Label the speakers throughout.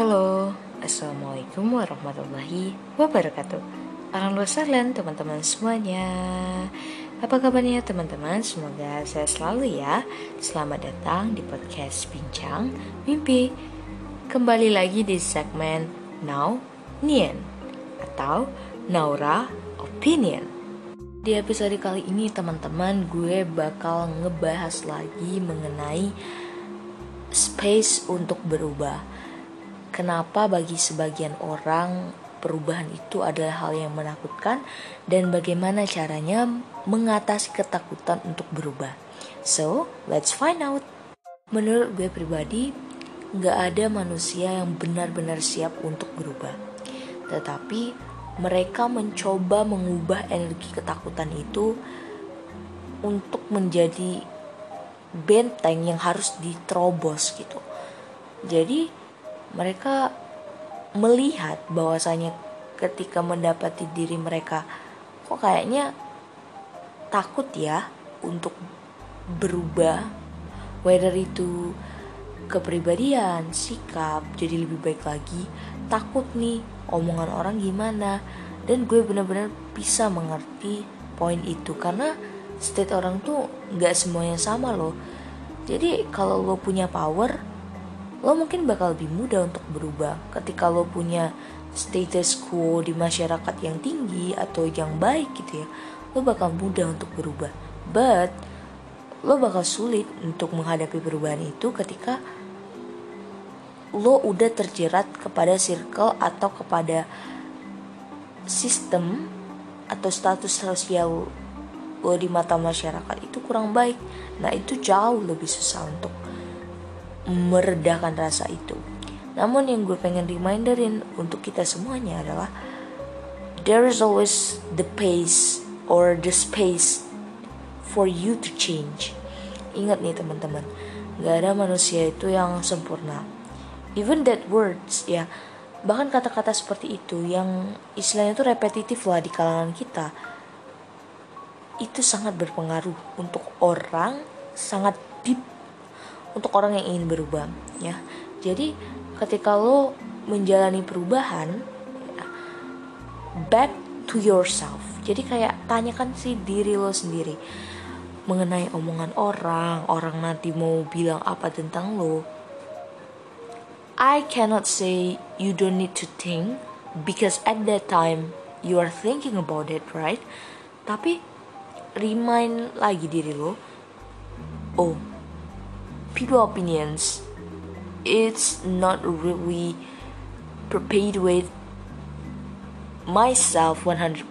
Speaker 1: Halo, Assalamualaikum warahmatullahi wabarakatuh. Luar salen teman-teman semuanya. Apa kabarnya teman-teman? Semoga saya selalu ya. Selamat datang di podcast Bincang Mimpi. Kembali lagi di segmen Now Nien Atau Naura Opinion. Di episode kali ini teman-teman gue bakal ngebahas lagi mengenai space untuk berubah kenapa bagi sebagian orang perubahan itu adalah hal yang menakutkan dan bagaimana caranya mengatasi ketakutan untuk berubah. So, let's find out. Menurut gue pribadi, nggak ada manusia yang benar-benar siap untuk berubah. Tetapi mereka mencoba mengubah energi ketakutan itu untuk menjadi benteng yang harus diterobos gitu. Jadi mereka melihat bahwasanya ketika mendapati diri mereka kok kayaknya takut ya untuk berubah? Whether itu kepribadian, sikap jadi lebih baik lagi takut nih omongan orang gimana? Dan gue benar-benar bisa mengerti poin itu karena state orang tuh nggak semuanya sama loh. Jadi kalau lo punya power lo mungkin bakal lebih mudah untuk berubah ketika lo punya status quo di masyarakat yang tinggi atau yang baik gitu ya. Lo bakal mudah untuk berubah. But lo bakal sulit untuk menghadapi perubahan itu ketika lo udah terjerat kepada circle atau kepada sistem atau status sosial lo di mata masyarakat itu kurang baik. Nah itu jauh lebih susah untuk meredakan rasa itu. Namun yang gue pengen reminderin untuk kita semuanya adalah there is always the pace or the space for you to change. Ingat nih teman-teman, gak ada manusia itu yang sempurna. Even that words ya, bahkan kata-kata seperti itu yang istilahnya itu repetitif lah di kalangan kita, itu sangat berpengaruh untuk orang sangat deep untuk orang yang ingin berubah ya. Jadi ketika lo menjalani perubahan back to yourself. Jadi kayak tanyakan sih diri lo sendiri. Mengenai omongan orang orang nanti mau bilang apa tentang lo I cannot say you don't need to think because at that time you are thinking about it right? Tapi remind lagi diri lo oh people opinions it's not really perpetuate myself 100%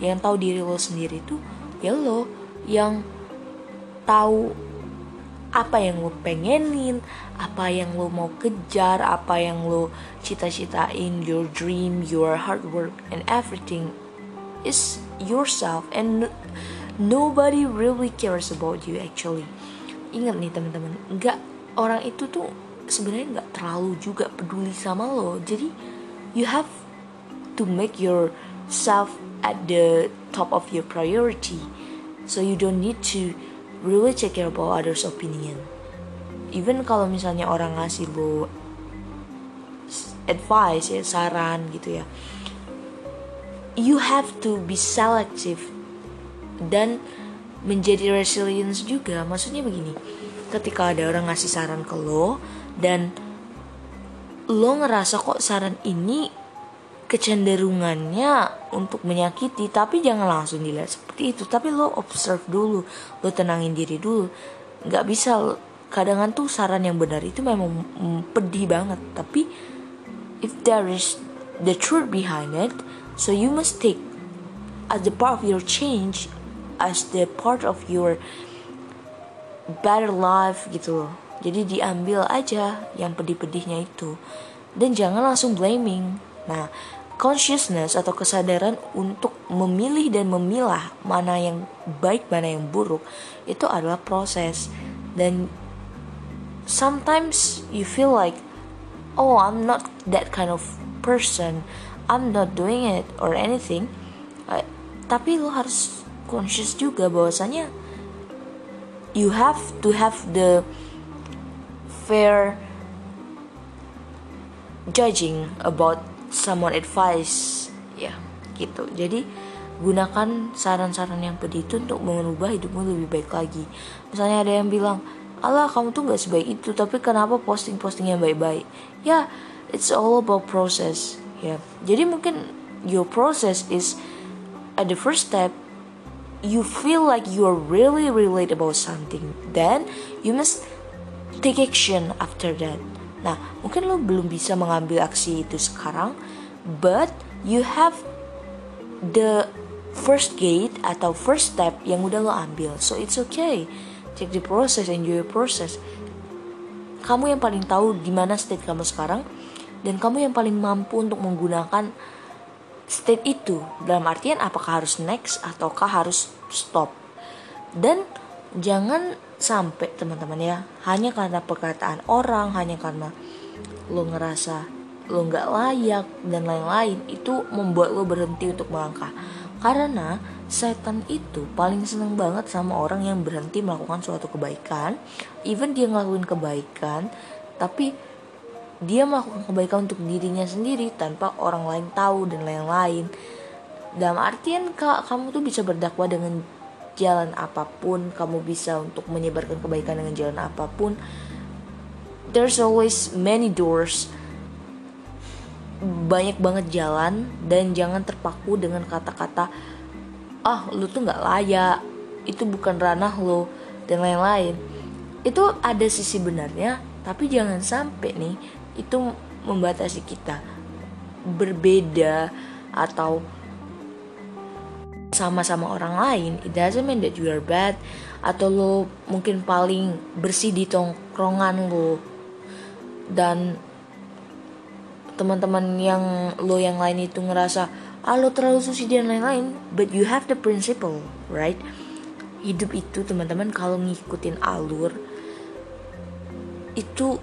Speaker 1: yang tahu diri lo sendiri tuh ya lo yang tahu apa yang lo pengenin, apa yang lo mau kejar, apa yang lo cita-citain, your dream, your hard work, and everything is yourself, and nobody really cares about you actually ingat nih teman-teman nggak orang itu tuh sebenarnya nggak terlalu juga peduli sama lo. Jadi you have to make yourself at the top of your priority. So you don't need to really check care about others opinion. Even kalau misalnya orang ngasih lo advice ya saran gitu ya you have to be selective dan menjadi resilience juga. Maksudnya begini ketika ada orang ngasih saran ke lo dan lo ngerasa kok saran ini kecenderungannya untuk menyakiti tapi jangan langsung dilihat seperti itu. Tapi lo observe dulu lo tenangin diri dulu. Nggak bisa kadang tuh saran yang benar itu memang pedih banget. Tapi if there is the truth behind it so you must take as the part of your change as the part of your better life gitu loh. Jadi diambil aja yang pedih-pedihnya itu. Dan jangan langsung blaming. Nah consciousness atau kesadaran untuk memilih dan memilah mana yang baik mana yang buruk itu adalah proses. Dan sometimes you feel like oh I'm not that kind of person. I'm not doing it or anything. Uh, tapi lo harus conscious juga bahwasanya you have to have the fair judging about someone advice. Ya gitu. Jadi gunakan saran-saran yang pedih itu untuk mengubah hidupmu lebih baik lagi. Misalnya ada yang bilang Allah kamu tuh gak sebaik itu tapi kenapa posting-posting yang baik-baik? Ya it's all about process. Ya jadi mungkin your process is at the first step you feel like you are really relate about something then you must take action after that. Nah mungkin lo belum bisa mengambil aksi itu sekarang but you have the first gate atau first step yang udah lo ambil. So it's okay. Check the process enjoy the process. Kamu yang paling tahu di mana state kamu sekarang dan kamu yang paling mampu untuk menggunakan state itu. Dalam artian apakah harus next ataukah harus stop? Dan jangan sampai teman-teman ya hanya karena perkataan orang hanya karena lo ngerasa lo nggak layak dan lain-lain itu membuat lo berhenti untuk melangkah. Karena setan itu paling seneng banget sama orang yang berhenti melakukan suatu kebaikan. Even dia ngelakuin kebaikan, tapi dia melakukan kebaikan untuk dirinya sendiri tanpa orang lain tahu dan lain-lain. Dalam artian kak, kamu tuh bisa berdakwah dengan jalan apa pun, kamu bisa untuk menyebarkan kebaikan dengan jalan apa pun. There's always many doors banyak banget jalan dan jangan terpaku dengan kata-kata ah lu tuh nggak layak itu bukan ranah lo dan lain-lain itu ada sisi benarnya tapi jangan sampai nih itu membatasi kita. Berbeda atau sama-sama orang lain it doesn't mean that you are bad. Atau lo mungkin paling bersih di tongkrongan lo. Dan teman-teman yang lo yang lain itu ngerasa ah lo terlalu suci dan lain-lain. But you have the principle right? Hidup itu teman-teman kalau ngikutin alur itu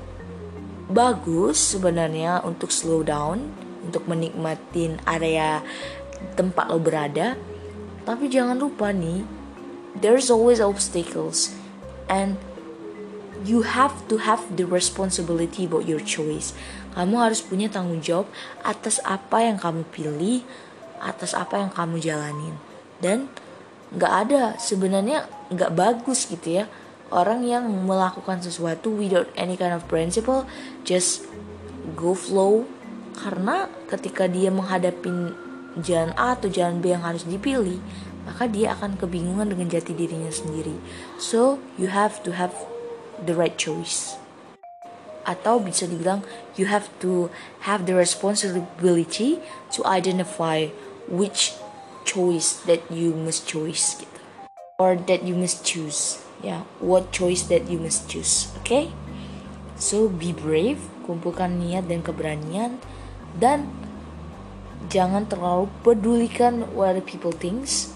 Speaker 1: bagus sebenarnya untuk slow down untuk menikmatin area tempat lo berada. Tapi jangan lupa nih there's always obstacles and you have to have the responsibility about your choice. Kamu harus punya tanggung jawab atas apa yang kamu pilih, atas apa yang kamu jalanin. Dan nggak ada sebenarnya nggak bagus gitu ya orang yang melakukan sesuatu without any kind of principle just go flow. Karena ketika dia menghadapi jalan A atau jalan B yang harus dipilih maka dia akan kebingungan dengan jati dirinya sendiri. So you have to have the right choice. Atau bisa dibilang you have to have the responsibility to identify which choice that you must choose gitu. Or that you must choose ya yeah, what choice that you must choose oke okay? so be brave kumpulkan niat dan keberanian dan jangan terlalu pedulikan what other people thinks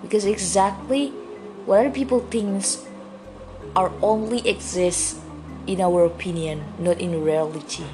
Speaker 1: because exactly what other people thinks are only exist in our opinion, not in reality.